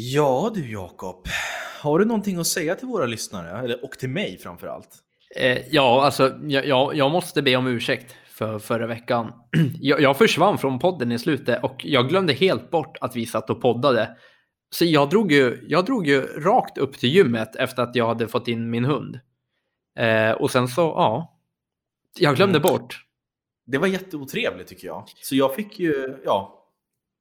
Ja du Jakob, har du någonting att säga till våra lyssnare? Eller, och till mig framför allt? Eh, ja, alltså jag, jag, jag måste be om ursäkt för förra veckan. Jag, jag försvann från podden i slutet och jag glömde helt bort att vi satt och poddade. Så jag drog ju, jag drog ju rakt upp till gymmet efter att jag hade fått in min hund. Eh, och sen så, ja, jag glömde Mm. bort. Det var jätteotrevligt tycker jag. Så jag fick ju, ja,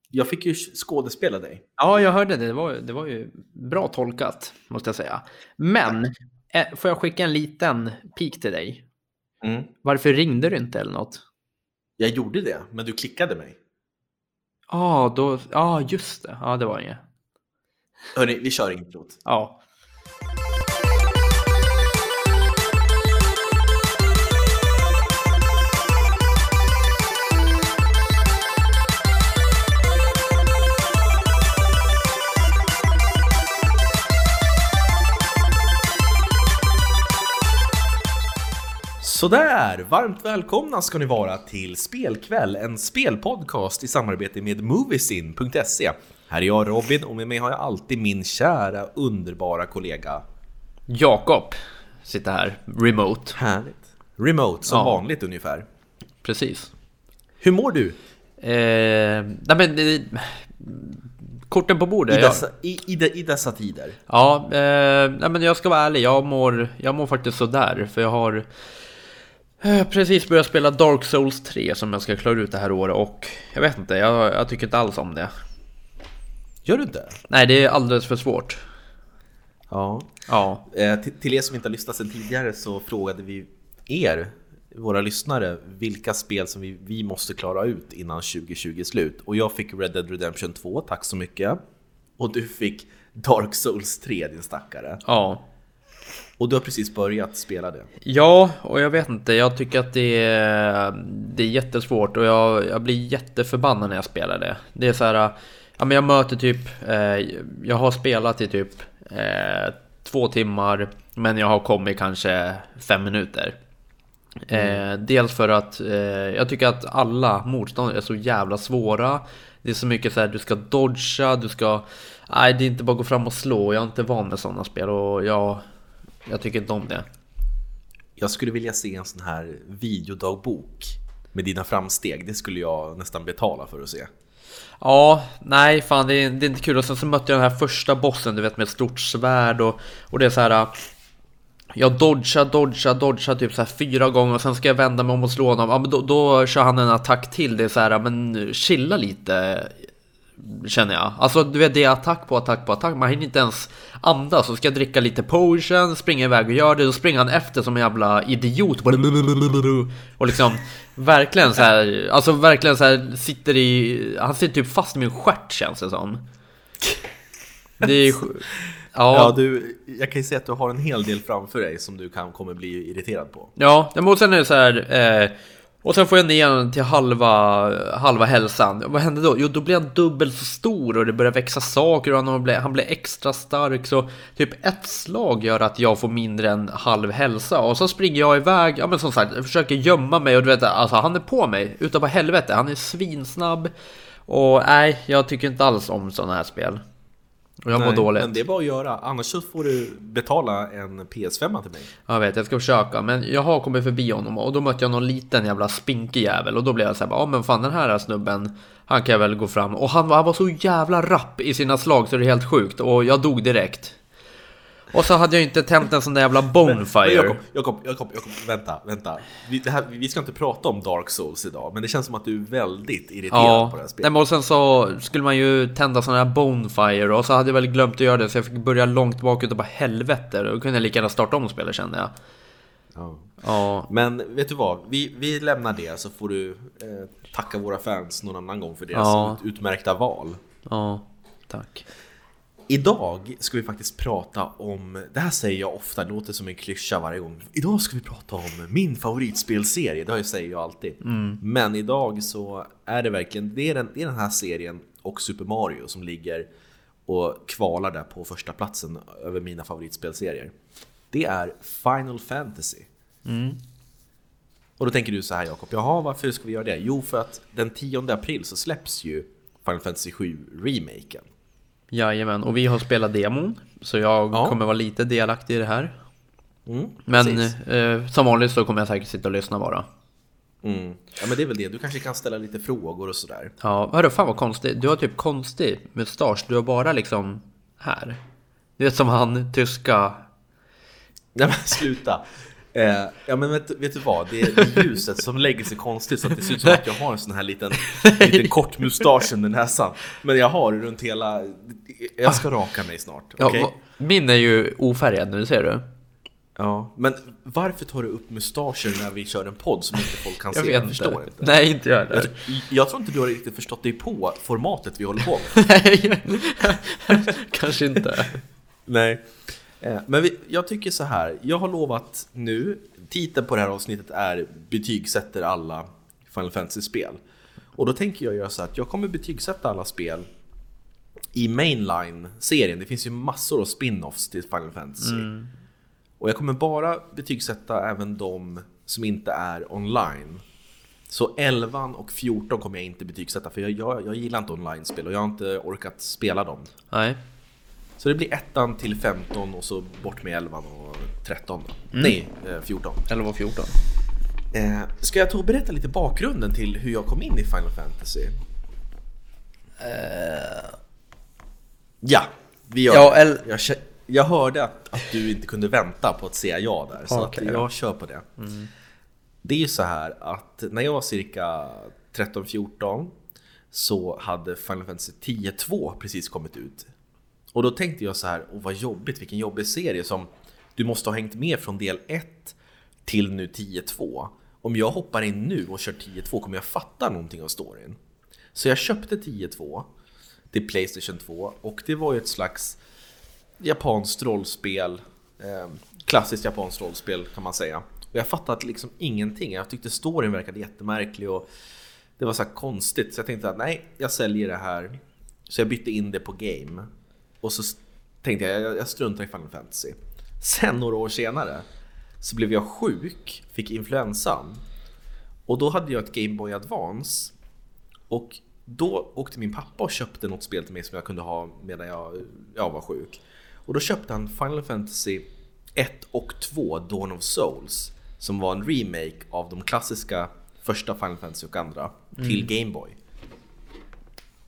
jag fick ju skådespela dig. Ja, jag hörde det. Det var, det var ju bra tolkat, måste jag säga. Men, eh, får jag skicka en liten pik till dig? Mm. Varför ringde du inte eller något? Jag gjorde det, men du klickade mig. Ja, ah, då, ah, just det. Ja, det var inget. Hörni, vi kör introt. Ja. Sådär, varmt välkomna ska ni vara till Spelkväll, en spelpodcast i samarbete med Moviesin.se. Här är jag Robin och med mig har jag alltid min kära underbara kollega. Jakob sitter här, remote. Härligt. Remote som Ja. vanligt ungefär. Precis. Hur mår du? Eh, nej men, det, korten på I bordet. dessa, i, i, de, i dessa tider? Ja, eh, nej men jag ska vara ärlig. Jag mår, jag mår faktiskt sådär. För jag har eh, precis börjat spela Dark Souls 3 som jag ska klara ut det här året. Och jag vet inte, jag, jag tycker inte alls om det. Gör du inte? Nej, det är alldeles för svårt. Ja. Ja, Eh, till, till er som inte har lyssnat sedan tidigare så frågade vi er, våra lyssnare, vilka spel som vi, vi måste klara ut innan 2020 är slut. Och jag fick Red Dead Redemption 2, tack så mycket. Och du fick Dark Souls 3, din stackare. ja. Och du har precis börjat spela det. Ja, och jag vet inte. Jag tycker att det är, det är jättesvårt och jag, jag blir jätteförbannad när jag spelar det. Det är så här, ja men jag möter typ, eh, jag har spelat i typ eh, två timmar, men jag har kommit kanske fem minuter. Eh, dels för att eh, jag tycker att alla motstånd är så jävla svåra. Det är så mycket så här, du ska dodga, du ska... Nej, det är inte bara att gå fram och slå. Jag är inte van med sådana spel och jag, jag tycker inte om det. Jag skulle vilja se en sån här videodagbok med dina framsteg. Det skulle jag nästan betala för att se. Ja, nej fan det är, det är inte kul. Och sen så mötte jag den här första bossen, du vet med ett stort svärd och, och det är så här. Jag dodgar, dodgar, dodgar typ så här fyra gånger och sen ska jag vända mig om och slå honom. Ja, men då, då kör han en attack till. Det är så här, men chilla lite. Känner jag. Alltså du vet det är attack på attack på attack. Man hinner inte ens andas. Så ska dricka lite potion, springa iväg och göra det. Då springer han efter som en jävla idiot. Och liksom verkligen så här. Alltså verkligen så här sitter i. Han sitter typ fast i min stjärt känns det som. Det är Ja, Ja, du, jag kan ju säga att du har en hel del framför dig som du kan, kommer bli irriterad på. Ja, men och sen är det så här. Eh, och sen får jag ner den till halva, halva hälsan. Vad hände då? Jo, då blir han dubbelt så stor och det börjar växa saker och han blir, han blir extra stark. Så typ ett slag gör att jag får mindre än halv hälsa. Och så springer jag iväg, ja men som sagt, jag försöker gömma mig och du vet, alltså han är på mig utav bara helvete. Han är svinsnabb. Och nej, jag tycker inte alls om sådana här spel. Och jag mår dåligt. Men det är bara att göra, annars så får du betala en PS5 till mig. Jag vet, jag ska försöka. Men jag har kommit förbi honom och då mötte jag någon liten jävla spinkig jävel. Och då blev jag såhär, ja men fan den här snubben, han kan jag väl gå fram. Och han var, han var så jävla rapp i sina slag så det är helt sjukt. Och jag dog direkt. Och så hade jag inte tänt en sån där jävla bonfire. Jakob, Jakob, Jakob, vänta, vänta. Vi, här, vi ska inte prata om Dark Souls idag, men det känns som att du är väldigt irriterad Ja, på det här spelet. men och sen så skulle man ju tända sådana här bonfire och så hade jag väl glömt att göra det så jag fick börja långt bak utav bara helvete. Då kunde jag lika gärna starta om spelet kände jag. Ja. Ja, Men vet du vad, vi, vi lämnar det så får du eh, tacka våra fans någon annan gång för deras Ja. ut, utmärkta val. ja, tack. Idag ska vi faktiskt prata om, det här säger jag ofta, det låter som en klyscha varje gång. Idag ska vi prata om min favoritspelserie, det säger jag alltid. Men idag så är det verkligen, det är, den, det är den här serien och Super Mario som ligger och kvalar där på första platsen över mina favoritspelserier. Det är Final Fantasy. Och då tänker du så här Jakob, jaha varför ska vi göra det? Jo för att den 10 april så släpps ju Final Fantasy 7 remaken. Jajamän, och vi har spelat demon. Så jag Ja. kommer vara lite delaktig i det här. Mm, Men eh, som vanligt så kommer jag säkert sitta och lyssna bara. Mm. Ja men det är väl det, du kanske kan ställa lite frågor och sådär. Ja, hörru, fan vad konstigt. Du har typ konstig mustasch. Du har bara liksom här. Du vet som han tyska... Nej men sluta! Eh, ja men vet, vet du vad, det är ljuset som lägger sig konstigt så att det ser ut som att jag har en sån här liten, liten kort mustasch under näsan. Men jag har runt hela... Jag ska raka mig snart, Ja, okej? va- Min är ju ofärgad nu, ser du? Ja, men varför tar du upp mustascher när vi kör en podd som inte folk kan Jag se? vet Jag förstår inte. Nej, inte jag heller. jag tror inte du har riktigt förstått dig på formatet vi håller på med. Nej, kanske inte. Nej. Eh, Men vi, jag tycker så här, jag har lovat nu, titeln på det här avsnittet är Betygsätter alla Final Fantasy-spel. Och då tänker jag göra så att jag kommer betygsätta alla spel i mainline-serien. Det finns ju massor av spin-offs till Final Fantasy. Och jag kommer bara betygsätta även de som inte är online. Så 11 och 14 kommer jag inte betygsätta för jag, jag, jag gillar inte online-spel och jag har inte orkat spela dem. Nej. Så det blir ettan till 15 och så bort med 11 och 13 då. Nej, eh, 14. 11 och 14. Eh, ska jag ta och berätta lite bakgrunden till hur jag kom in i Final Fantasy? Ja, vi gör Ja, det. el- jag, jag hörde att, att du inte kunde vänta på att säga ja där, så ja. jag kör på det. Det är ju så här att när jag var cirka 13-14 så hade Final Fantasy 10-2 precis kommit ut. Och då tänkte jag så här, åh vad jobbigt, vilken jobbig serie som du måste ha hängt med från del 1 till nu 10-2. Om jag hoppar in nu och kör 10-2 kommer jag fatta någonting av storyn. Så jag köpte 10-2 till Playstation 2 och det var ju ett slags japanskt rollspel. Eh, klassiskt japanskt rollspel kan man säga. Och jag fattade liksom ingenting. Jag tyckte storyn verkade jättemärklig och det var så här konstigt. Så jag tänkte att nej, jag säljer det här. Så jag bytte in det på game. Och så tänkte jag, jag, jag struntar i Final Fantasy. Sen några år senare så blev jag sjuk, fick influensan. Och då hade jag ett Game Boy Advance. Och då åkte min pappa och köpte något spel till mig som jag kunde ha medan jag, jag var sjuk. Och då köpte han Final Fantasy 1 och 2 Dawn of Souls. Som var en remake av de klassiska första Final Fantasy och andra till Game Boy.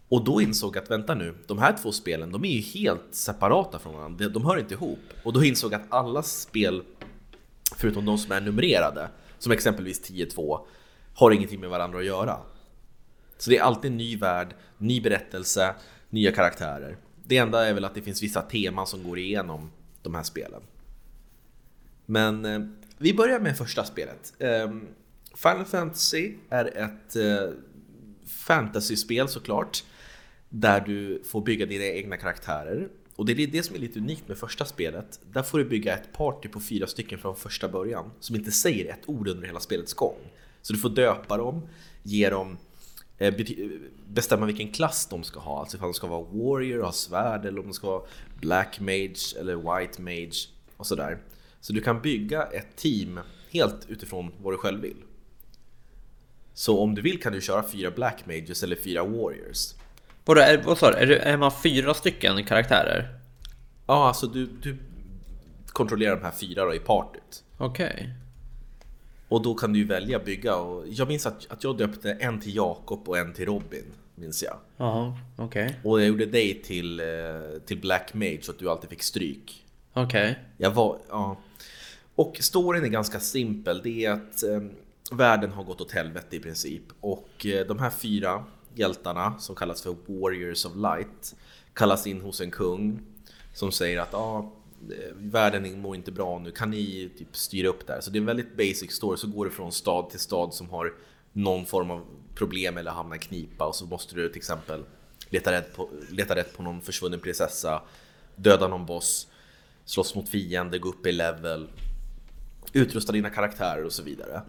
Och då insåg jag att vänta nu, de här två spelen de är ju helt separata från varandra. De- De hör inte ihop. Och då insåg jag att alla spel, förutom de som är numrerade, som exempelvis 10-2, har ingenting med varandra att göra. Så det är alltid en ny värld, ny berättelse, nya karaktärer. Det enda är väl att det finns vissa teman som går igenom de här spelen. Men eh, vi börjar med första spelet. Eh, Final Fantasy är ett eh, fantasyspel såklart. Där du får bygga dina egna karaktärer. Och det är det som är lite unikt med första spelet. Där får du bygga ett party på fyra stycken från första början. Som inte säger ett ord under hela spelets gång. Så du får döpa dem, ge dem eh, eh, bestämma vilken klass de ska ha. Alltså ifall de ska vara warrior, ha svärd eller om de ska vara black mage eller white mage och sådär. Så du kan bygga ett team helt utifrån vad du själv vill. Så om du vill kan du köra fyra black mages eller fyra warriors. Vadå, är, vad sa du? Är, det, är man fyra stycken karaktärer? Ja, alltså du, du kontrollerar de här fyra då i partyt. Okej. Och då kan du ju välja bygga och jag minns att, att jag döpte en till Jakob och en till Robin, minns jag. Jaha, okej. Och jag gjorde dig till, eh, till Black Mage så att du alltid fick stryk. Okej. Jag var, ja. Och storyn är ganska simpel. Det är att eh, världen har gått åt helvete i princip. Och eh, de här fyra hjältarna som kallas för Warriors of Light kallas in hos en kung som säger att ah, eh, världen mår inte bra nu, kan ni typ styra upp det här? Så det är en väldigt basic story, så går det från stad till stad som har någon form av problem eller hamnar i knipa och så måste du till exempel leta rätt på, leta rätt på någon försvunnen prinsessa, döda någon boss, slåss mot fiender, gå upp i level, utrusta dina karaktärer och så vidare.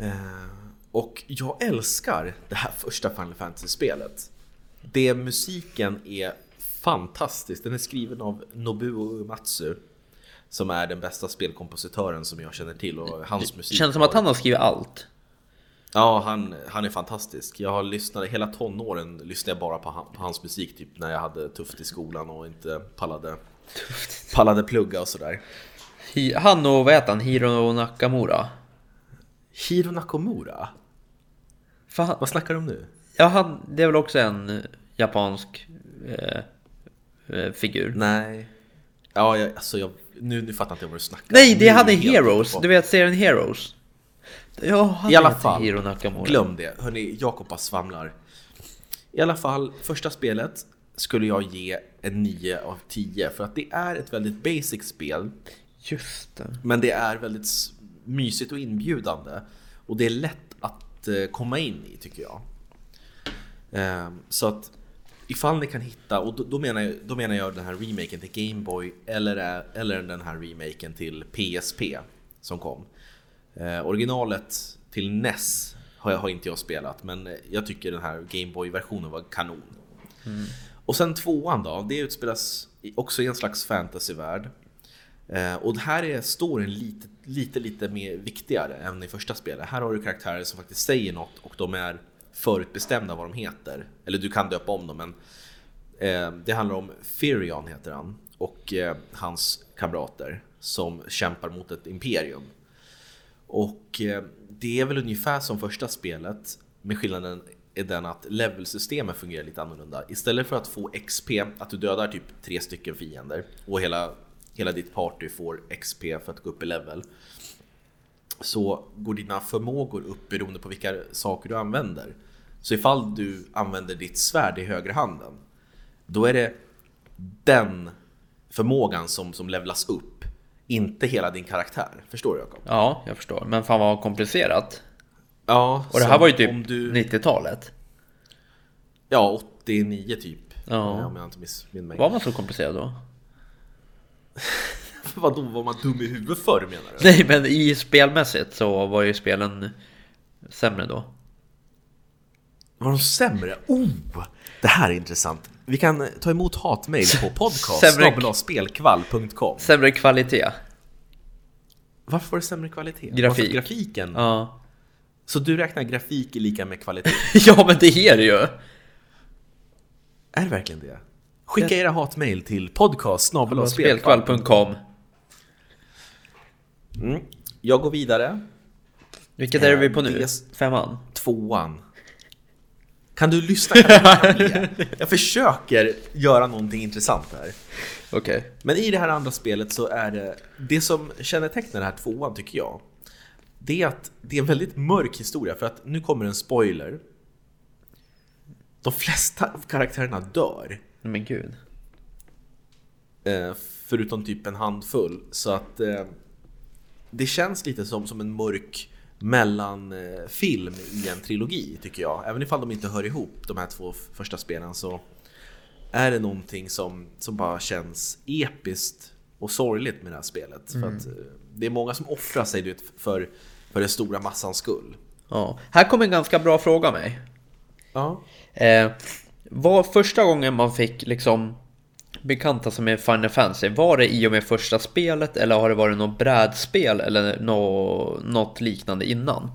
Eh, och jag älskar det här första Final Fantasy-spelet. Det musiken är fantastisk. Den är skriven av Nobuo Uematsu som är den bästa spelkompositören som jag känner till och hans musik Känns som att han har skrivit allt. Ja, han, han är fantastisk. Jag har lyssnat, hela tonåren lyssnade jag bara på, han, på hans musik typ när jag hade tufft i skolan och inte pallade, pallade plugga och sådär. Han och vad heter han? Hiro Nakamura? Hiro Nakamura? Fan, Vad snackar du om nu? ja, han, det är väl också en eh, japansk eh, eh, figur? Nej. Ja, jag, alltså jag, nu, nu fattar inte jag vad du snackar Nej, det är han i Heroes! Du vet serien Heroes? Ja, han I alla fall, Hiro Nakamura. glöm det. Hörni, Jakob bara svamlar. I alla fall, första spelet skulle jag ge en 9 av 10 för att det är ett väldigt basic spel. Just det. Men det är väldigt mysigt och inbjudande. Och det är lätt att eh, komma in i tycker jag. Ehm, Så att ifall ni kan hitta, och då, då, menar jag, då menar jag den här remaken till Game Boy eller, ä- eller den här remaken till PSP som kom. Eh, originalet till NES har, jag, har inte jag spelat men jag tycker den här Game Boy-versionen var kanon. Och sen tvåan då, det utspelas också i en slags fantasyvärld. Eh, och här är storyn lite, lite, lite mer viktigare än i första spelet. Här har du karaktärer som faktiskt säger något och de är förutbestämda vad de heter. Eller du kan döpa om dem men eh, det handlar om Firion heter han och eh, hans kamrater som kämpar mot ett imperium. Och eh, det är väl ungefär som första spelet med skillnaden är den att levelsystemet fungerar lite annorlunda. Istället för att få XP, att du dödar typ tre stycken fiender och hela, hela ditt party får XP för att gå upp i level. Så går dina förmågor upp beroende på vilka saker du använder. Så ifall du använder ditt svärd i högra handen, då är det den förmågan som, som levlas upp, inte hela din karaktär. Förstår du Jakob? Ja, jag förstår. Men fan vad komplicerat. Ja, Och det här var ju typ du, 90-talet. Ja, 89 typ. Ja. Eh, Om jag inte missminner mig. Var man så komplicerad då? Vadå, var man dum i huvudet förr menar du? Nej, men i spelmässigt så var ju spelen sämre då. Var de sämre? Oh! Det här är intressant. Vi kan ta emot hatmejl på podcast Sämre- kvalitet. Varför var det sämre kvalitet? Grafik. Grafiken? Ja. Så du räknar grafik lika med kvalitet? ja, men det är det ju. är det verkligen det? Skicka era hatmejl till podcast. Spelkvall.com. Mm. Jag går vidare. Vilket är vi på Eh, nu? det- Femman? Tvåan. Kan du lyssna? Jag försöker göra någonting intressant här. Okej. Men i det här andra spelet så är det, det som kännetecknar den här tvåan tycker jag, det är att det är en väldigt mörk historia för att nu kommer en spoiler. De flesta av karaktärerna dör, Men gud. eh, förutom typ en handfull. Så att eh, det känns lite som, som en mörk mellanfilm i en trilogi tycker jag. Även ifall de inte hör ihop de här två första spelen så är det någonting som, som bara känns episkt och sorgligt med det här spelet. För att eh, det är många som offrar sig vet, för, för den stora massans skull. Ja. Här kommer en ganska bra fråga av mig. Ja. Eh, var första gången man fick liksom bekanta sig med Final Fantasy, var det i och med första spelet eller har det varit något brädspel eller nå, något liknande innan?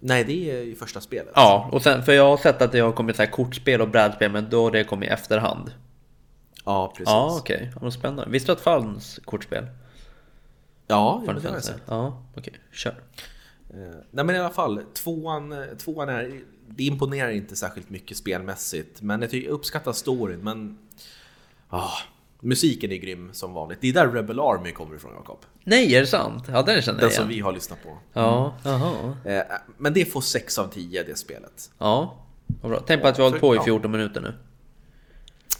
Nej, det är i första spelet. Ja, och sen, för jag har sett att det har kommit så här kortspel och brädspel men då har det kommit i efterhand. Ja, precis. Ja, okej. Ja, vad spännande. Visste du att det fanns kortspel? Ja, Final det har jag sett. Ja, okej. Kör. Eh, Nej men i alla fall, tvåan, eh, tvåan är, det imponerar inte särskilt mycket spelmässigt. Men jag, tycker, jag uppskattar storyn, men... ah, musiken är grym som vanligt. Det är där Rebel Army kommer ifrån Jakob. Nej, är det sant? Ja, den känner Den jag som igen. vi har lyssnat på. Ja, jaha. Eh, Men det får 6 av 10 det spelet. Ja, vad bra. Tänk på att vi har hållit på i 14 minuter nu.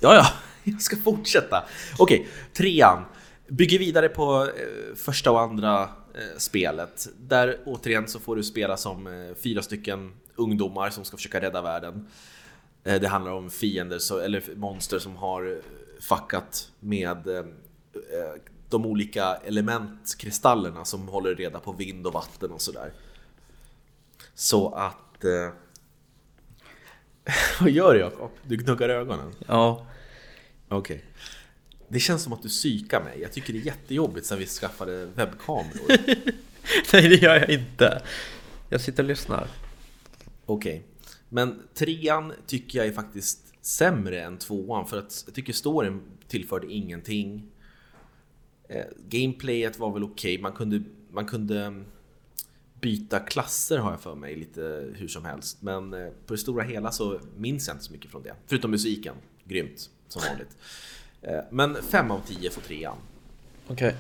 Ja, ja, jag ska fortsätta. Okej, trean. Bygger vidare på eh, första och andra spelet. Där återigen så får du spela som eh, fyra stycken ungdomar som ska försöka rädda världen. Eh, det handlar om fiender, så, eller monster som har eh, fuckat med eh, eh, de olika elementkristallerna som håller reda på vind och vatten och sådär. Så att... Eh, vad gör du Jakob? Du gnuggar ögonen. Ja, Okej. Det känns som att du psykar mig. Jag tycker det är jättejobbigt sen vi skaffade webbkameror. nej det gör jag inte. Jag sitter och lyssnar. Okej. Men trean tycker jag är faktiskt sämre än tvåan för att jag tycker storyn tillförde ingenting. Eh, gameplayet var väl okej, man, kunde, man kunde byta klasser har jag för mig lite hur som helst. Men eh, på det stora hela så minns jag inte så mycket från det. Förutom musiken, grymt som vanligt. Eh, men 5 av 10 får trean. Okej.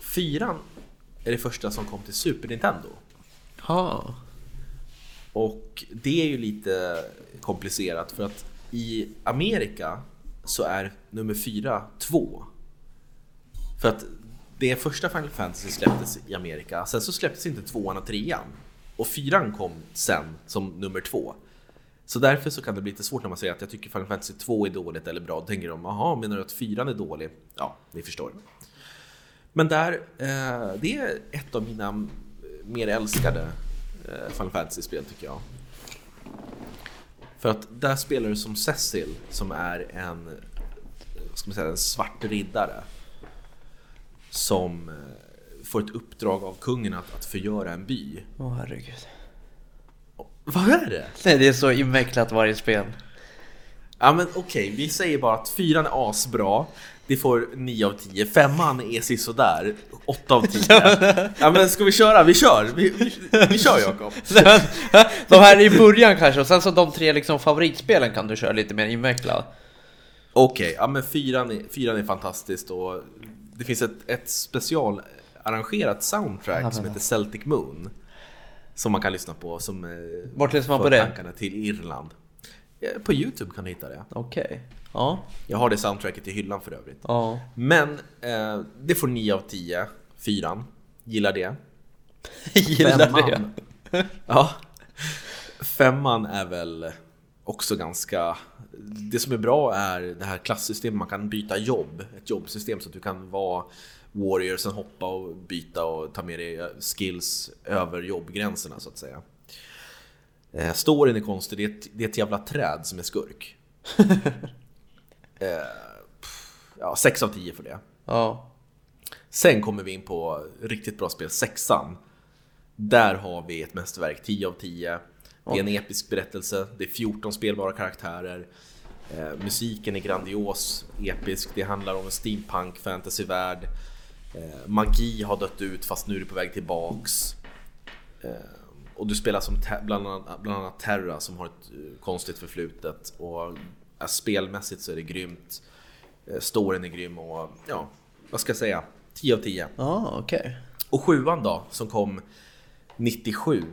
Fyran är det första som kom till Super Nintendo. Ha. Och det är ju lite komplicerat för att i Amerika så är nummer fyra två. För att det första Final Fantasy släpptes i Amerika, sen så släpptes inte tvåan och trean. Och fyran kom sen som nummer två. Så därför så kan det bli lite svårt när man säger att jag tycker Final Fantasy 2 är dåligt eller bra. Då tänker de, jaha, menar du att 4 är dålig? Ja, ni förstår. Men där, eh, det är ett av mina eh, mer älskade eh, Final Fantasy-spel tycker jag. För att där spelar du som Cecil som är en, eh, vad ska man säga, en svart riddare. Som eh, får ett uppdrag av kungen att, att förgöra en by. Åh herregud. Vad är det? Nej, det är så invecklat varje spel. Ja men okej, vi säger bara att fyran är asbra. Det får 9 av 10. Femman är sisådär. 8 av 10. Ja men ska vi köra? Vi kör! Vi, vi, vi kör Jakob! de här i början kanske, och sen så de tre liksom favoritspelen kan du köra lite mer invecklat. Okej, ja men fyran är, fyran är fantastiskt och det finns ett, ett specialarrangerat soundtrack som heter Celtic Moon. Som man kan lyssna på som eh, Vart lyssnar man på det? tankarna till Irland. På Youtube kan du hitta det. Okej. Ja. Jag har det soundtracket i hyllan för övrigt. Ja. Men eh, det får 9 av 10. Fyran. Gillar det. Gillar det. Femman. Ja. Femman är väl också ganska... Det som är bra är det här klassystemet, man kan byta jobb. Ett jobbsystem så att du kan vara warrior, sen hoppa och byta och ta med dig skills över jobbgränserna så att säga. Eh, storyn är konstig, det är, ett, det är ett jävla träd som är skurk. eh, ja, 6 av 10 för det. Ja. Sen kommer vi in på riktigt bra spel, sexan. Där har vi ett mästerverk, 10 av 10. Det är en episk berättelse, det är 14 spelbara karaktärer. Eh, musiken är grandios, episk, det handlar om en steampunk fantasyvärld. Eh, magi har dött ut fast nu är det på väg tillbaks. Eh, och du spelar som bland annat, bland annat Terra som har ett eh, konstigt förflutet. Och eh, spelmässigt så är det grymt. Eh, storyn är grym och ja, vad ska jag säga? 10 av 10. Ja, okej. Och sjuan då, som kom 97,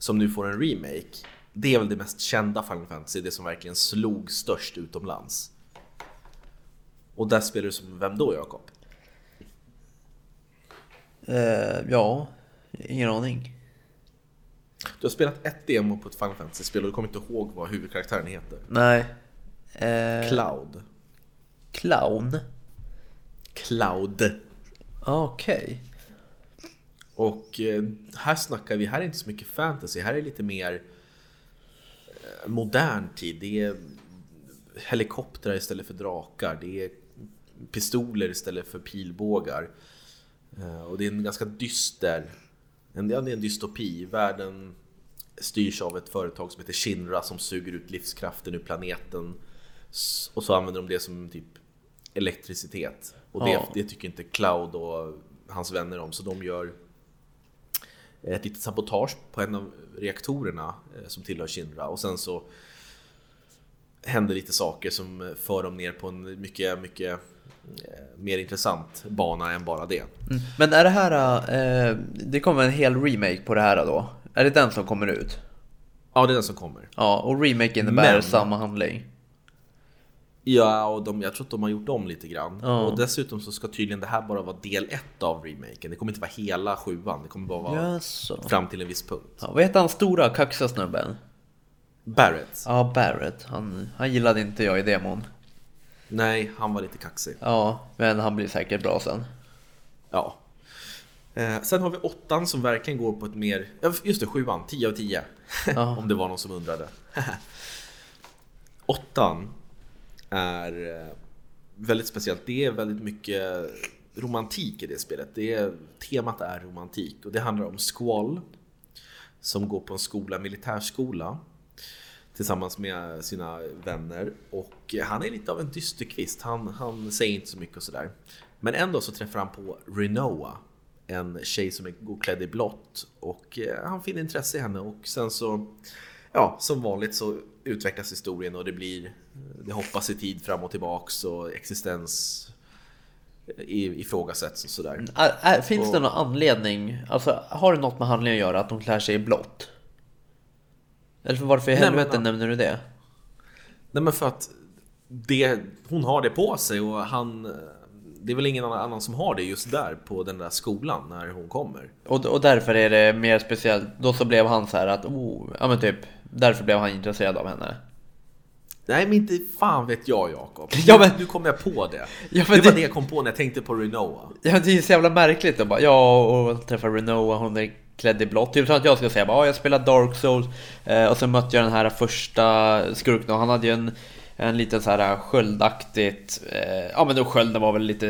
som nu får en remake. Det är väl det mest kända Final Fantasy, det som verkligen slog störst utomlands. Och där spelar du som vem då Jakob? Eh, ja, ingen aning. Du har spelat ett demo på ett Final Fantasy-spel och du kommer inte ihåg vad huvudkaraktären heter. Nej. Eh, Cloud. clown? Cloud. Okej. Och eh, här snackar vi, här är inte så mycket fantasy, här är lite mer eh, modern tid. Det är helikoptrar istället för drakar, det är pistoler istället för pilbågar. Eh, och det är en ganska dyster, en, det är en dystopi. Världen styrs av ett företag som heter Shinra som suger ut livskraften ur planeten. Och så använder de det som typ elektricitet. Och det, Ja. det tycker inte Cloud och hans vänner om, så de gör ett litet sabotage på en av reaktorerna eh, som tillhör Shinra och sen så händer lite saker som eh, för dem ner på en mycket, mycket eh, mer intressant bana än bara det. Mm. Men är det här, eh, det kommer en hel remake på det här då? Är det den som kommer ut? Ja, det är den som kommer. Ja, och remake innebär Men- samma handling. Ja, och de, jag tror att de har gjort om lite grann. Ja. Och dessutom så ska tydligen det här bara vara del ett av remaken. Det kommer inte vara hela sjuan, det kommer bara vara Jaså. fram till en viss punkt. Ja, vad heter han stora kaxiga snubben? Barrett? Ja, Barrett. Han, han gillade inte jag i demon. Nej, han var lite kaxig. Ja, men han blir säkert bra sen. Ja. Eh, sen har vi åttan som verkligen går på ett mer, just det, sjuan, 10 av 10. Ja. Om det var någon som undrade. åttan är eh, väldigt speciellt. Det är väldigt mycket romantik i det spelet. Det är, temat är romantik och det handlar om Squall. som går på en skola, militärskola tillsammans med sina vänner och han är lite av en dysterkvist. Han, han säger inte så mycket och sådär. Men ändå så träffar han på Renoa, en tjej som är klädd i blått och eh, han finner intresse i henne och sen så ja, som vanligt så utvecklas historien och det blir det hoppas i tid fram och tillbaks och existens ifrågasätts och sådär. Är, finns och, det någon anledning, alltså har det något med handlingen att göra att de klär sig i blått? Eller för varför i helvete men, nämner du det? Nej men för att det, hon har det på sig och han det är väl ingen annan som har det just där på den där skolan när hon kommer. Och, och därför är det mer speciellt. Då så blev han så här att, oh, ja men typ, därför blev han intresserad av henne. Nej men inte fan vet jag Jakob. Ja, men... Nu kom jag på det. Ja, det var det... det jag kom på när jag tänkte på Renoa. Ja det är så jävla märkligt då bara, ja och träffar Renoa, hon är klädd i blått. Typ som att jag ska säga bara, ja jag spelar Dark Souls eh, och sen mötte jag den här första skurken och han hade ju en en liten så här sköldaktigt, eh, ja men då skölden var väl lite,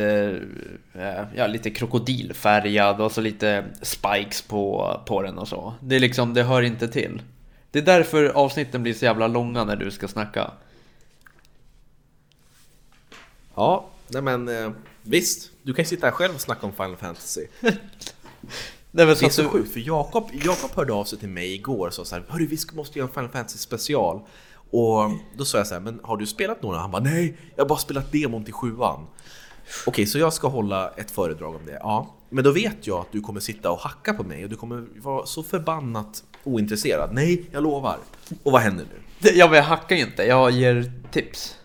eh, ja lite krokodilfärgad och så lite spikes på, på den och så. Det är liksom, det hör inte till. Det är därför avsnitten blir så jävla långa när du ska snacka. Ja, nej men eh, visst, du kan ju sitta här själv och snacka om Final Fantasy. Nej, det är så du... sjukt, för Jakob, Jakob hörde av sig till mig igår och sa så här, Hörru, vi måste göra en Final Fantasy special. Och då sa jag så här, men har du spelat några? Han bara, nej, jag har bara spelat demon till sjuan. Okej, så jag ska hålla ett föredrag om det. Ja, men då vet jag att du kommer sitta och hacka på mig och du kommer vara så förbannat ointresserad. Nej, jag lovar. Och vad händer nu? Ja, men jag hackar ju inte. Jag ger tips.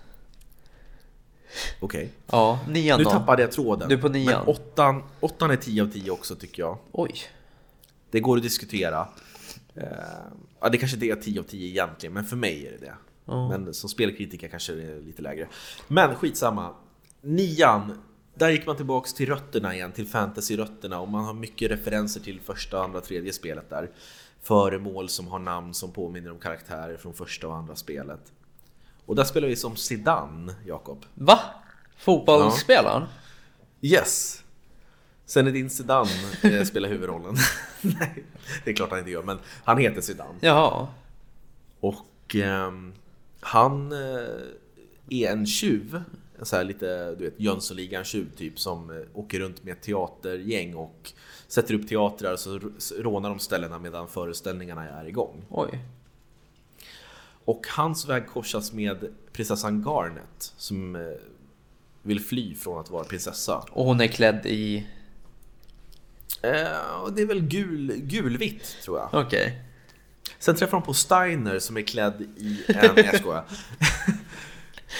Okej. Okay. Ja, nian då. Nu tappade jag tråden. Du är på nian. Men åttan, åttan är 10 av 10 också tycker jag. Oj. Det går att diskutera. Eh, ja, det kanske inte är 10 av 10 egentligen, men för mig är det det. Mm. Men som spelkritiker kanske det är lite lägre. Men skitsamma. Nian, där gick man tillbaks till rötterna igen, till fantasy-rötterna och man har mycket referenser till första, andra, tredje spelet där. Föremål som har namn som påminner om karaktärer från första och andra spelet. Och där spelar vi som Zidane, Jakob. Va? Fotbollsspelaren? Ja. Yes! Sen är din Zidane eh, spelar huvudrollen. Nej, det är klart han inte gör, men han heter Zidane. Jaha. Och eh, han är en tjuv. En så här lite, du vet, Jönssonligan-tjuv typ som eh, åker runt med ett teatergäng och sätter upp teatrar så rånar de ställena medan föreställningarna är igång. Oj. Och hans väg korsas med prinsessan Garnet som eh, vill fly från att vara prinsessa. Och hon är klädd i? Eh, det är väl gul, gulvitt tror jag. Okej. Okay. Sen träffar de på Steiner som är klädd i en... jag skojar.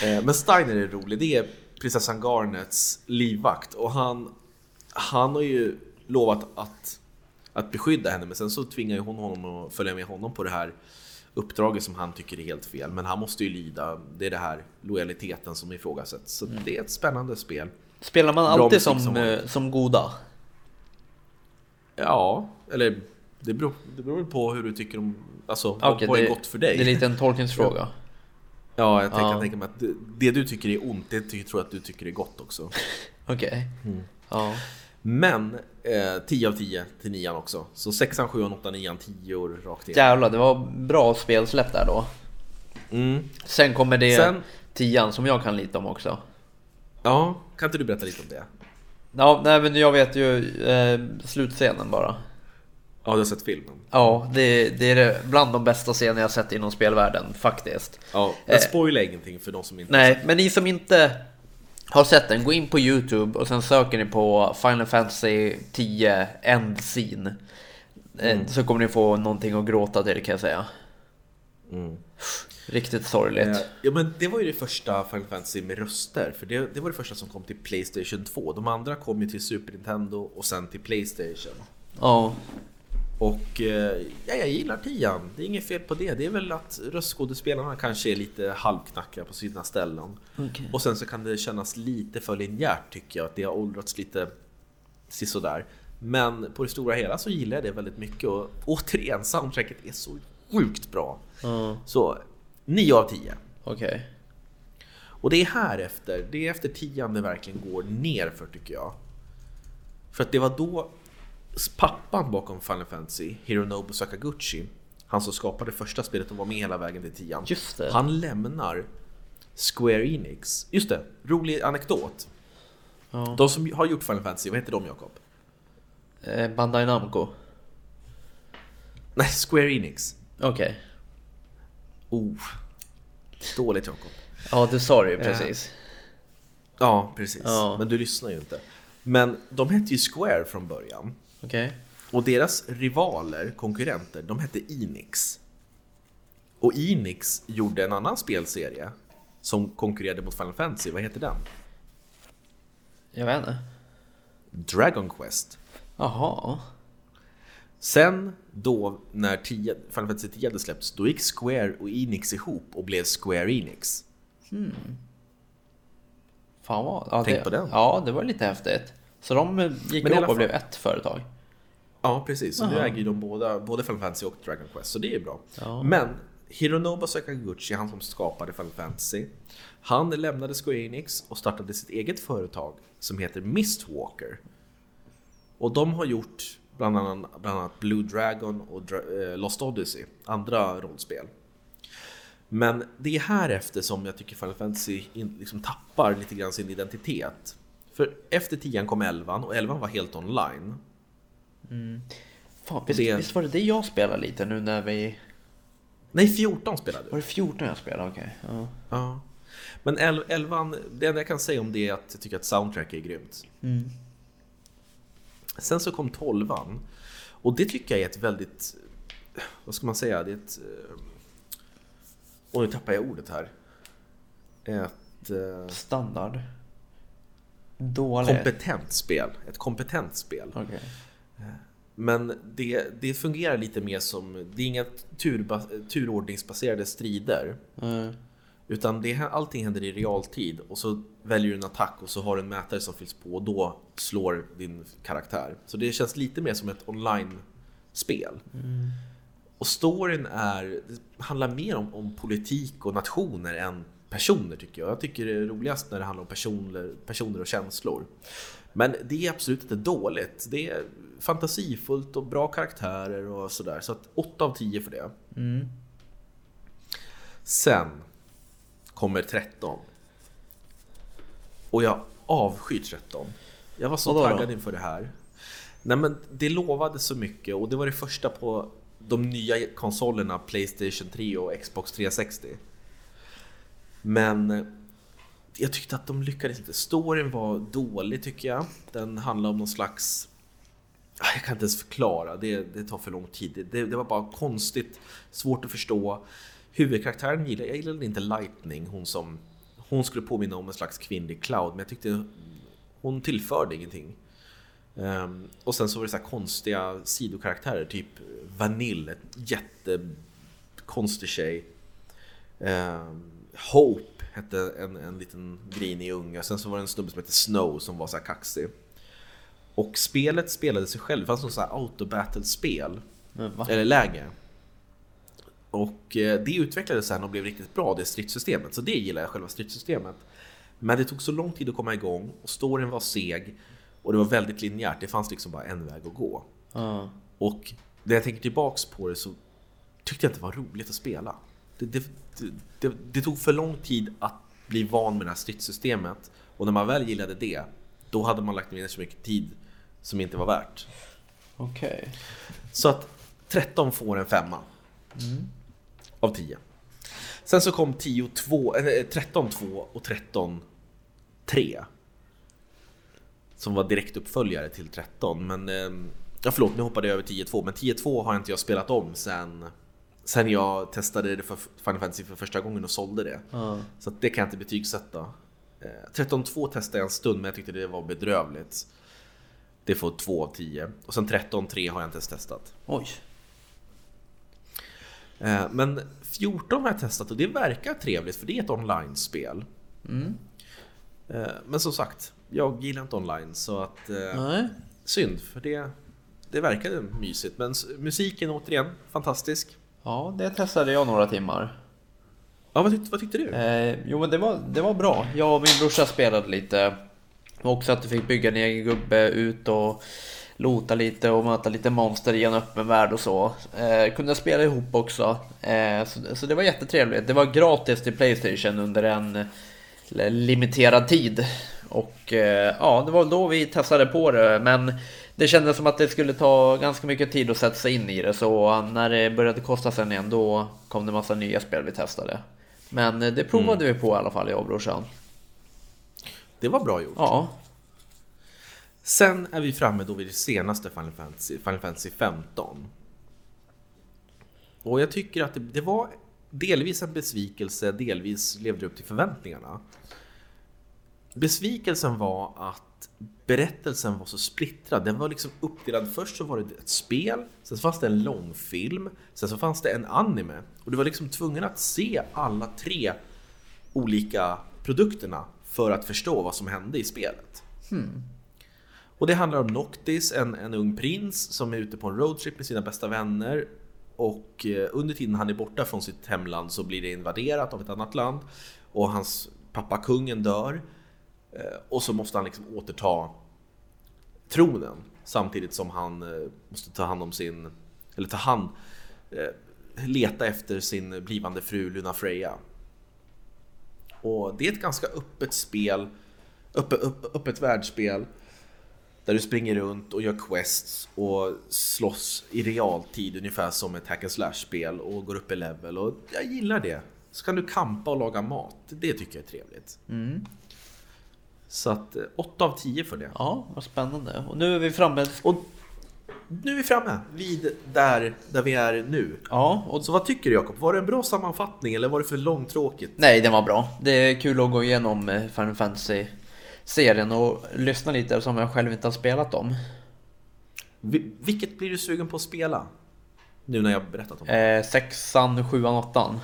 Eh, men Steiner är rolig. Det är prinsessan Garnets livvakt och han, han har ju lovat att, att beskydda henne men sen så tvingar ju hon honom att följa med honom på det här uppdraget som han tycker är helt fel. Men han måste ju lyda. Det är det här lojaliteten som ifrågasätts. Så mm. det är ett spännande spel. Spelar man alltid som, som, eh, som goda? Ja, eller det beror, det beror på hur du tycker om... Alltså, okay, vad är gott för dig? Det är lite en tolkningsfråga. Ja, jag tänker, ja. tänker mig att det, det, du tycker är ont, det tror jag att du tycker är gott också. Okej. Okay. Mm. Ja. Men eh, 10 av 10 till 9 också. Så 6 7 8 9 10 rakt igen. Jävlar, det var bra spelsläpp där då. Mm. Sen kommer det Sen, 10 som jag kan lite om också. Ja, kan inte du berätta lite om det? Ja, nej men jag vet ju eh, slutscenen bara. Ja, du har sett filmen? Ja, det, det är bland de bästa scener jag sett inom spelvärlden faktiskt. Ja, jag spoilar eh, ingenting för de som inte Nej, men ni som inte har sett den, gå in på Youtube och sen söker ni på Final Fantasy 10 End Scene. Eh, mm. Så kommer ni få någonting att gråta till kan jag säga. Mm. Riktigt sorgligt. Eh, ja men det var ju det första Final Fantasy med röster. För det, det var det första som kom till Playstation 2. De andra kom ju till Super Nintendo och sen till Playstation. Ja. Och eh, ja, jag gillar tian. Det är inget fel på det. Det är väl att röstskådespelarna kanske är lite halvknackiga på sina ställen. Okay. Och sen så kan det kännas lite för linjärt tycker jag. Att det har åldrats lite sisådär. Men på det stora hela så gillar jag det väldigt mycket. Och återigen, soundtracket är så sjukt bra. Mm. Så 9 av 10. Okej. Okay. Och det är här efter, det är efter tian det verkligen går ner för tycker jag. För att det var då pappan bakom Final Fantasy, Hironobu Sakaguchi, han som skapade första spelet och var med hela vägen till tian. Just det. Han lämnar Square Enix. Just det, rolig anekdot. Ja. De som har gjort Final Fantasy, vad heter de Jakob? Eh, Bandai Namco. Nej, Square Enix. Okej. Oh, dåligt Jakob. Ja, du sa det ju precis. Ja, precis. Ja. Men du lyssnar ju inte. Men de hette ju Square från början. Okej. Och deras rivaler, konkurrenter, de hette Enix. Och Enix gjorde en annan spelserie som konkurrerade mot Final Fantasy. Vad heter den? Jag vet inte. Dragon Quest. Jaha. Sen då när 10, Final Fantasy 10 hade släppts, då gick Square och Enix ihop och blev Square Enix. Fan vad... Ja, Tänk det, på den. Ja, det var lite häftigt. Så de gick Men ihop och blev ett företag. Ja, precis. Så nu äger ju de båda, både Final Fantasy och Dragon Quest, så det är bra. Ja. Men Hironobu Sakaguchi, han som skapade Final Fantasy, han lämnade Square Enix och startade sitt eget företag som heter Mistwalker. Och de har gjort bland annat, bland annat Blue Dragon och eh, Lost Odyssey, andra rollspel. Men det är här efter som jag tycker Final Fantasy liksom tappar lite grann sin identitet. För efter 10 kom 11 och 11 var helt online. Fan, visst, Det- visst var det det jag spelade lite nu när vi... Nej, 14 spelade du. Var det 14 jag spelade? Okej. Ja. Ja. Men 11, det enda jag kan säga om det är att jag tycker att soundtrack är grymt. Sen så kom 12 och det tycker jag är ett väldigt, vad ska man säga, det är ett... eh, Och nu tappar jag ordet här. Ett eh, Standard. Dålig. kompetent spel. Ett kompetent spel. Okej. Men det, det fungerar lite mer som, det är inga turba, turordningsbaserade strider. Eh, Utan det, allting händer i realtid och så väljer du en attack och så har du en mätare som fylls på och då slår din karaktär. Så det känns lite mer som ett online-spel. Och storyn är, handlar mer om, om politik och nationer än personer tycker jag. Jag tycker det är roligast när det handlar om personer, personer och känslor. Men det är absolut inte dåligt. Det är fantasifullt och bra karaktärer och sådär. Så att 8 av 10 för det. Sen kommer 13. Och jag avskyr 13. Jag var så Vadå då? taggad inför det här. Nej men det lovade så mycket och det var det första på de nya konsolerna Playstation 3 och Xbox 360. Men jag tyckte att de lyckades inte. Storyn var dålig tycker jag. Den handlar om någon slags... Ah, jag kan inte ens förklara, det, det tar för lång tid. Det, det, var bara konstigt, svårt att förstå. Huvudkaraktären gillade jag gillade inte Lightning, hon som... Hon skulle påminna om en slags kvinnlig Cloud, men jag tyckte hon tillförde ingenting. Um, och sen så var det så här konstiga sidokaraktärer, typ Vanille, ett jättekonstig tjej. Um, Hope hette en, en liten grinig unge, sen så var det en snubbe som hette Snow som var så här kaxig. Och spelet spelade sig själv, det fanns något så här autobattle-spel, eller läge. Och eh, det utvecklades sen och blev riktigt bra, det stridssystemet. Så det gillar jag, själva stridssystemet. Men det tog så lång tid att komma igång och storyn var seg och det var väldigt linjärt. Det fanns liksom bara en väg att gå. Ja. Och när jag tänker tillbaks på det så tyckte jag inte det var roligt att spela. Det, det, det, det tog för lång tid att bli van med det här stridssystemet och när man väl gillade det, då hade man lagt ner så mycket tid som inte var värt. Okej. Så att 13 får en femma. Av 10. Sen så kom 10 2, eller, eh, 13 2 och 13 3. Som var direktuppföljare till 13. Men, eh, ja förlåt nu hoppade jag över 10 2. Men 10 2 har inte jag spelat om sen, sen jag testade det för Final Fantasy för första gången och sålde det. Ja. Så det kan jag inte betygsätta. Eh, 13.2 testade jag en stund men jag tyckte det var bedrövligt. Det får 2 av 10. Och sen 13.3 har jag inte ens testat. Oj. Eh, Men 14 har jag testat och det verkar trevligt för det är ett online-spel. Eh, Men som sagt, jag gillar inte online så att... eh, Nej. Synd, för det, det verkade mysigt. Men musiken återigen, fantastisk. Ja, det testade jag några timmar. Ja, vad, tyckte, vad tyckte du? Eh, jo men det var, det var bra. Jag och min brorsa spelade lite. Och också att du fick bygga en egen gubbe ut och lota lite och möta lite monster i en öppen värld och så. Eh, kunde spela ihop också. Eh, så, så det var jättetrevligt. Det var gratis till Playstation under en eh, limiterad tid. Och eh, ja, det var då vi testade på det. Men det kändes som att det skulle ta ganska mycket tid att sätta sig in i det. Så när det började kosta sen igen då kom det massa nya spel vi testade. Men eh, det provade vi på i alla fall, jag och brorsan. Det var bra gjort. Ja, Sen är vi framme då vid det senaste Final Fantasy, Final Fantasy 15. Och jag tycker att det, det var delvis en besvikelse, delvis levde det upp till förväntningarna. Besvikelsen var att berättelsen var så splittrad. Den var liksom uppdelad. Först så var det ett spel, sen så fanns det en långfilm, sen så fanns det en anime. Och du var liksom tvungen att se alla tre olika produkterna för att förstå vad som hände i spelet. Och det handlar om Noctis, en, en ung prins som är ute på en roadtrip med sina bästa vänner. Och eh, under tiden han är borta från sitt hemland så blir det invaderat av ett annat land. Och hans pappa kungen dör. Eh, Och så måste han liksom återta tronen. Samtidigt som han eh, måste ta hand om sin, eller ta hand, leta efter sin blivande fru Luna Freja. Och det är ett ganska öppet spel, öppet, öppet, öppet världsspel. Där du springer runt och gör quests och slåss i realtid ungefär som ett hack and slash-spel och går upp i level och jag gillar det. Så kan du kampa och laga mat, det tycker jag är trevligt. Så att eh, 8 av 10 för det. ja, vad spännande. Och nu är vi framme. Och nu är vi framme vid där, där vi är nu. Ja, och så vad tycker du Jakob? Var det en bra sammanfattning eller var det för långtråkigt? Nej, den var bra. Det är kul att gå igenom eh, Final Fantasy-serien och lyssna lite som jag själv inte har spelat dem. Vi- Vilket blir du sugen på att spela? Nu när jag berättat om det. Eh, sexan, sjuan, åttan.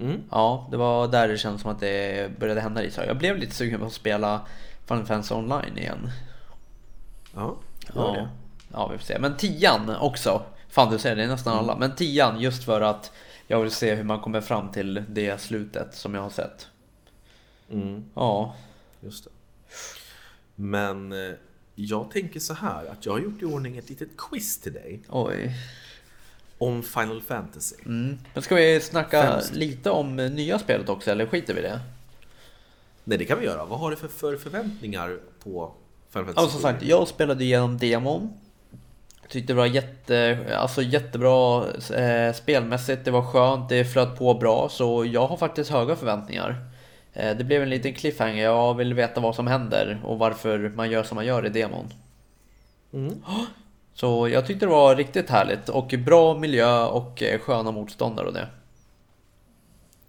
Mm. Ja, det var där det kändes som att det började hända lite. Jag blev lite sugen på att spela Final Fantasy online igen. Ja, gör Ja, det. Ja, vi får se. Men tian också. Fan du säger det är nästan alla. Men tian just för att jag vill se hur man kommer fram till det slutet som jag har sett. Mm, Ja, just det. Men eh, jag tänker så här att jag har gjort i ordning ett litet quiz till dig oj. om Final Fantasy. Mm. Men ska vi snacka Främst. lite om eh, nya spelet också eller skiter vi i det? Nej, det kan vi göra. Vad har du för, för förväntningar på Final Fantasy? Ja, som sagt, jag spelade igenom demon. Tyckte det var jätte, alltså jättebra eh, spelmässigt, det var skönt, det flöt på bra, så jag har faktiskt höga förväntningar. Eh, det blev en liten cliffhanger, jag vill veta vad som händer och varför man gör som man gör i demon. Mm. Så jag tyckte det var riktigt härligt och bra miljö och eh, sköna motståndare och det.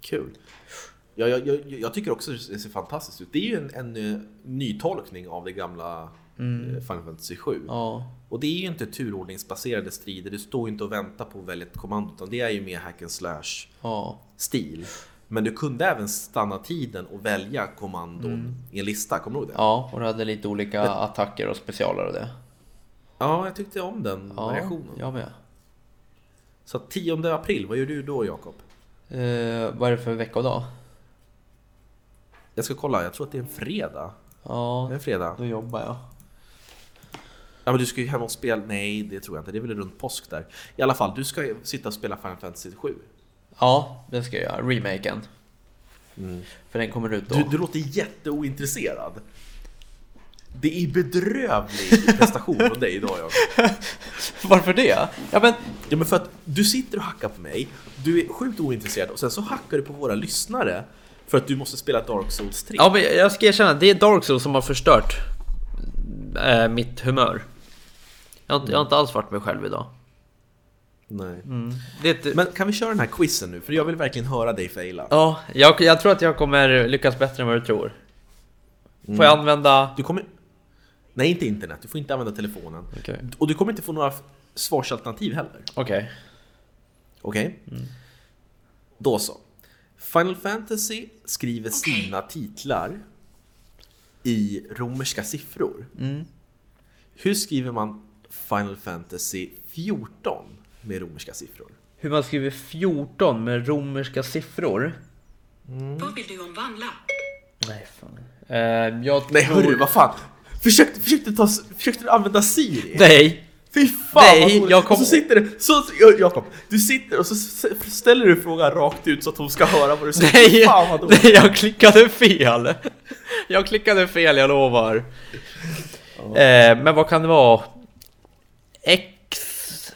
Kul. Ja, jag, jag, jag tycker också det ser fantastiskt ut. Det är ju en, en eh, nytolkning av det gamla eh, Final Fantasy 7. Ja, Och det är ju inte turordningsbaserade strider. Du står ju inte och väntar på att välja ett kommando. Utan det är ju mer hack and slash ja, stil. Men du kunde även stanna tiden och välja kommandon i en lista. Kommer du ihåg det? ja, och det hade lite olika attacker och specialer och det. Ja, jag tyckte om den Ja, variationen. jag med. Så 10 april, vad gör du då Jakob? Eh, vad är det för vecka och dag? Jag ska kolla, jag tror att det är en fredag. Ja, Det är en fredag. då jobbar jag. Ja men du ska ju hem och spela, nej det tror jag inte, det är väl runt påsk där. I alla fall, du ska ju sitta och spela Final Fantasy 7. Ja, det ska jag göra. Remaken. För den kommer ut då. Du, du låter jätteointresserad. Det är bedrövlig prestation från dig idag Jakob. Varför det? Ja men, Ja men för att du sitter och hackar på mig, du är sjukt ointresserad och sen så hackar du på våra lyssnare för att du måste spela Dark Souls 3. ja, men jag ska erkänna, det är Dark Souls som har förstört eh, mitt humör. Jag har, inte, jag har inte alls varit mig själv idag. Nej. Det är ett, Men kan vi köra den här quizen nu? För jag vill verkligen höra dig faila. Ja, jag, jag tror att jag kommer lyckas bättre än vad du tror. Får jag använda... Du kommer... Nej, inte internet. Du får inte använda telefonen. Okej. Och du kommer inte få några svarsalternativ heller. Okej. Okej? Då så. Final Fantasy skriver sina titlar i romerska siffror. Hur skriver man Final Fantasy 14 med romerska siffror? Hur man skriver 14 med romerska siffror? Vad vill du omvandla? Nej, fan. Eh, jag Nej tror... hörru, vad fan! Försökte, försökte, ta, försökte du använda Siri? Nej! Fy fan Nej, vad jag kom- Och så sitter så, Jakob, du sitter och så ställer du frågan rakt ut så att hon ska höra vad du säger. Nej! fan vad. Nej, jag klickade fel! Jag klickade fel, jag lovar. Eh, men vad kan det vara? X...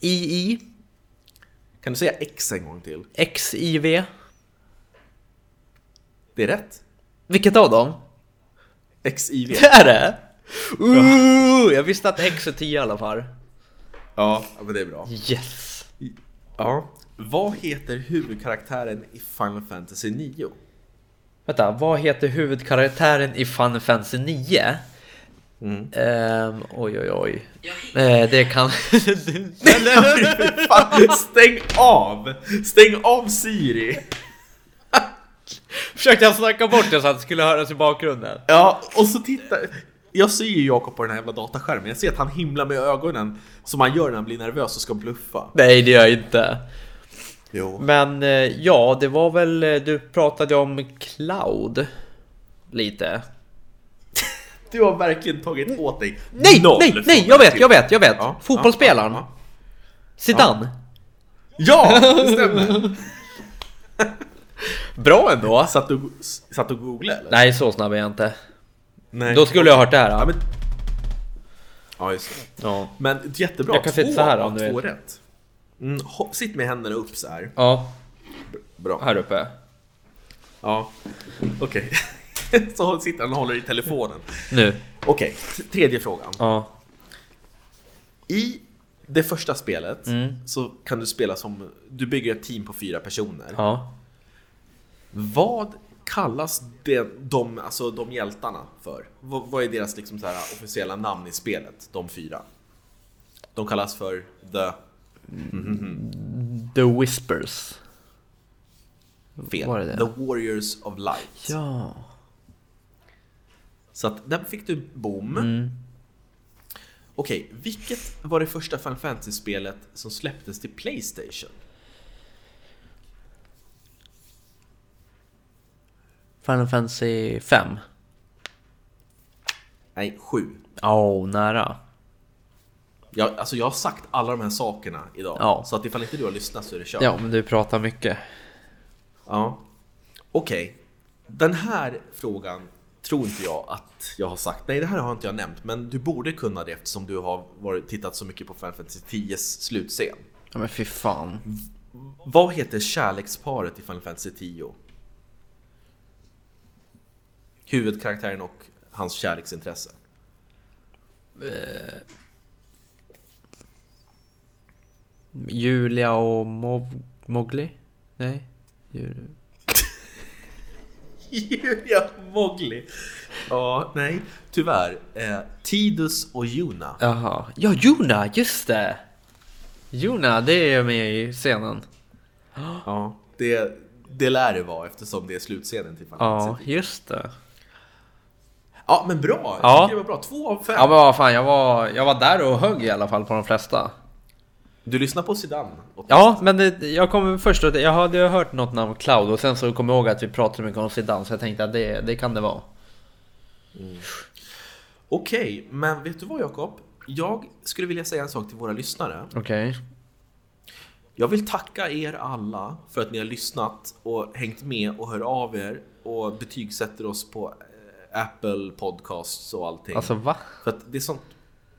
II? Kan du säga X en gång till? XIV? Det är rätt. Vilket av dem? XIV. Det är det? Ooh, jag visste att X är 10 i alla fall. Ja, ja, men det är bra. Yes! Ja. Vad heter huvudkaraktären i Final Fantasy 9? Vänta, vad heter huvudkaraktären i Final Fantasy 9? Mm. Ehm, oj oj oj. Eh, det kan... Stäng av! Stäng av Siri! Försökte jag snacka bort det så att det skulle höras i bakgrunden? Ja, och så titta. Jag ser ju Jakob på den här jävla dataskärmen. Jag ser att han himlar med ögonen som han gör när han blir nervös och ska bluffa. Nej, det gör jag inte. Jo. Men eh, ja, det var väl, du pratade om Cloud. Lite. Du har verkligen tagit åt dig Nej, noll nej, nej, jag vet, jag vet, jag vet! Ja, Fotbollsspelaren. Ja, Zidane. ja, det stämmer! Bra ändå! Satt du, satt du och googlade eller? Nej, så snabb är jag inte. Nej. Då skulle jag ha hört det här. Ja, men... ja just det. ja. Men jättebra, Jag kan två så här om två rätt. Mm, sitt med händerna upp så här. ja Bra. här uppe. Ja, okej. så sitter han och håller i telefonen. Nu. Okej, tredje frågan. Ja. I det första spelet Mm. så kan du spela som, du bygger ett team på fyra personer. Ja. Vad kallas det, de, alltså de hjältarna för? Vad, vad är deras liksom så här officiella namn i spelet, de fyra? De kallas för The... The Whispers. Fel. Var det det? The Warriors of Light. Ja. Så att där fick du boom. Mm. Okej, vilket var det första Final Fantasy-spelet som släpptes till Playstation? Final Fantasy 5. Nej, sju. Oh, nära. Jag, alltså jag har sagt alla de här sakerna idag. Ja. Så att ifall inte du har lyssnat så är det kört. Ja, men du pratar mycket. Ja. Okej. Den här frågan tror inte jag att jag har sagt. Nej, det här har inte jag nämnt. Men du borde kunna det eftersom du har varit, tittat så mycket på Final Fantasy 10s slutscen. Ja, men fy fan. Vad heter kärleksparet i Final Fantasy 10? Huvudkaraktären och hans kärleksintresse. Julia och Mowgli? Nej? Julia. Julia Mowgli. Ja, nej, tyvärr. Eh, Tidus och Juna. Jaha. Ja, Juna, just det! Juna, det är med i scenen. Ja, det, det lär det vara eftersom det är slutscenen till Final Ja, Fantasy 10. just det. Ja, men bra. Ja. Jag tycker det var bra. Två av fem. Ja men vad fan, jag var, jag var där och högg i alla fall på de flesta. Du lyssnar på Zidane? Ja, men det, jag kom först och jag hade hört något namn Cloud och sen så kom jag ihåg att vi pratade mycket om Zidane så jag tänkte att det, det kan det vara. Okej, men vet du vad Jakob? Jag skulle vilja säga en sak till våra lyssnare. Okej. Jag vill tacka er alla för att ni har lyssnat och hängt med och hör av er och betygsätter oss på eh, Apple Podcasts och allting. Alltså va? För att det är sånt...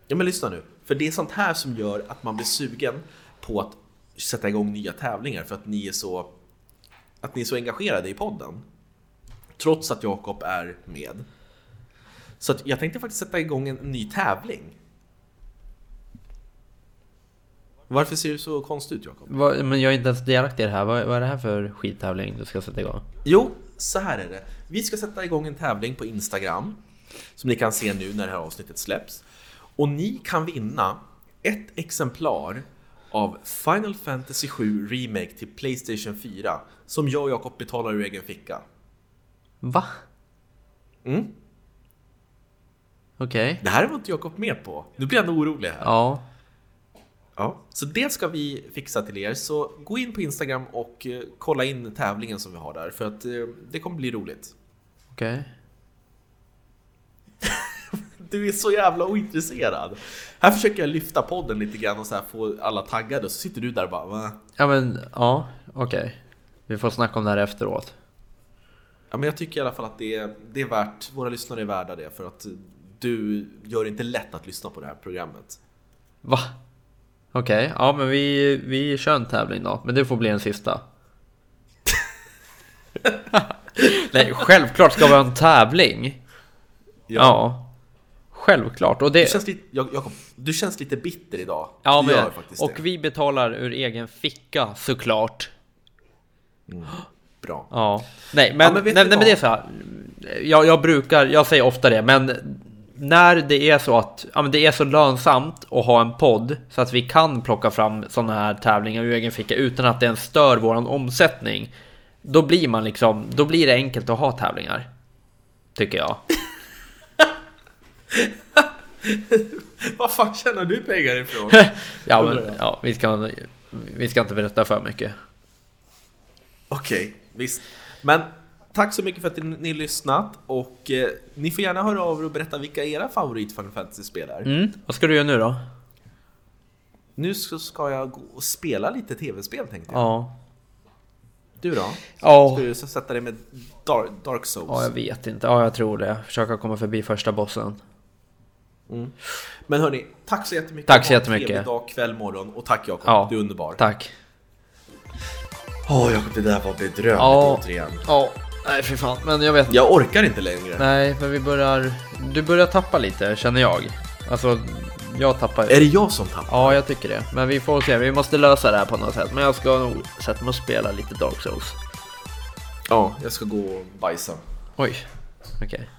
Ja men lyssna nu. För det är sånt här som gör att man blir sugen på att sätta igång nya tävlingar för att ni är så... Att ni är så engagerade i podden. Trots att Jakob är med. Så jag tänkte faktiskt sätta igång en ny tävling. Varför ser du så konstig ut Jakob? Men jag är inte ens delaktig i det här. Vad, vad är det här för skittävling du ska sätta igång? Jo, så här är det. Vi ska sätta igång en tävling på Instagram som ni kan se nu när det här avsnittet släpps. Och ni kan vinna ett exemplar av Final Fantasy 7 Remake till Playstation 4 som jag och Jakob betalar ur egen ficka. Va? Mm. Okej. Det här var inte Jakob med på. Nu blir han orolig här. Ja. Ja, så det ska vi fixa till er. Så gå in på Instagram och eh, kolla in tävlingen som vi har där för att eh, det kommer bli roligt. Okej. Du är så jävla ointresserad. Här försöker jag lyfta podden lite grann och så här få alla taggade och så sitter du där och bara va? Ja men, ja, okej. Vi får snacka om det här efteråt. Ja men jag tycker i alla fall att det är, det är värt, våra lyssnare är värda det för att du gör det inte lätt att lyssna på det här programmet. Va? Okej, ja men vi, vi kör en tävling då, men det får bli en sista. Nej, självklart ska vi ha en tävling. Ja. Självklart. Och Du, det... känns lite, Jakob, du känns lite bitter idag. Ja, du men, och det. vi betalar ur egen ficka såklart. Bra. Ja. Nej, men, Ja, men nej, du nej, men det är så här. Jag, jag brukar, jag säger ofta det, men när det är så att ja, men det är så lönsamt att ha en podd så att vi kan plocka fram sådana här tävlingar ur egen ficka utan att det ens stör våran omsättning. Då blir man liksom, då blir det enkelt att ha tävlingar. Tycker jag. Vad fan tjänar du pengar ifrån? Ja, men ja, vi, ska, vi ska inte berätta för mycket. Okej, visst. Men tack så mycket för att ni, ni lyssnat och eh, ni får gärna höra av er och berätta vilka era favorit Final Fantasy-spel är. Mm, vad ska du göra nu då? Nu ska jag gå och spela lite tv-spel tänkte jag. Ja. Du då? Ja. Ska du så sätta dig med Dark, Dark Souls? Ja, jag vet inte. Ja, jag tror det. Försöka komma förbi första bossen. Men hörni, tack så jättemycket. Tack så jättemycket. Trevlig dag, kväll, morgon och tack Jakob. Ja. Du är underbar. Tack. Åh Jakob, det där var bedrövligt Ja. återigen. Ja, nej fy fan. Men jag vet inte. Jag orkar inte längre. Nej, men vi börjar... Du börjar tappa lite, känner jag. Alltså, jag tappar... Är det jag som tappar? Ja, jag tycker det. Men vi får se. Vi måste lösa det här på något sätt. Men jag ska nog sätta mig och spela lite Dark Souls. Ja, jag ska gå och bajsa. Oj. Okej.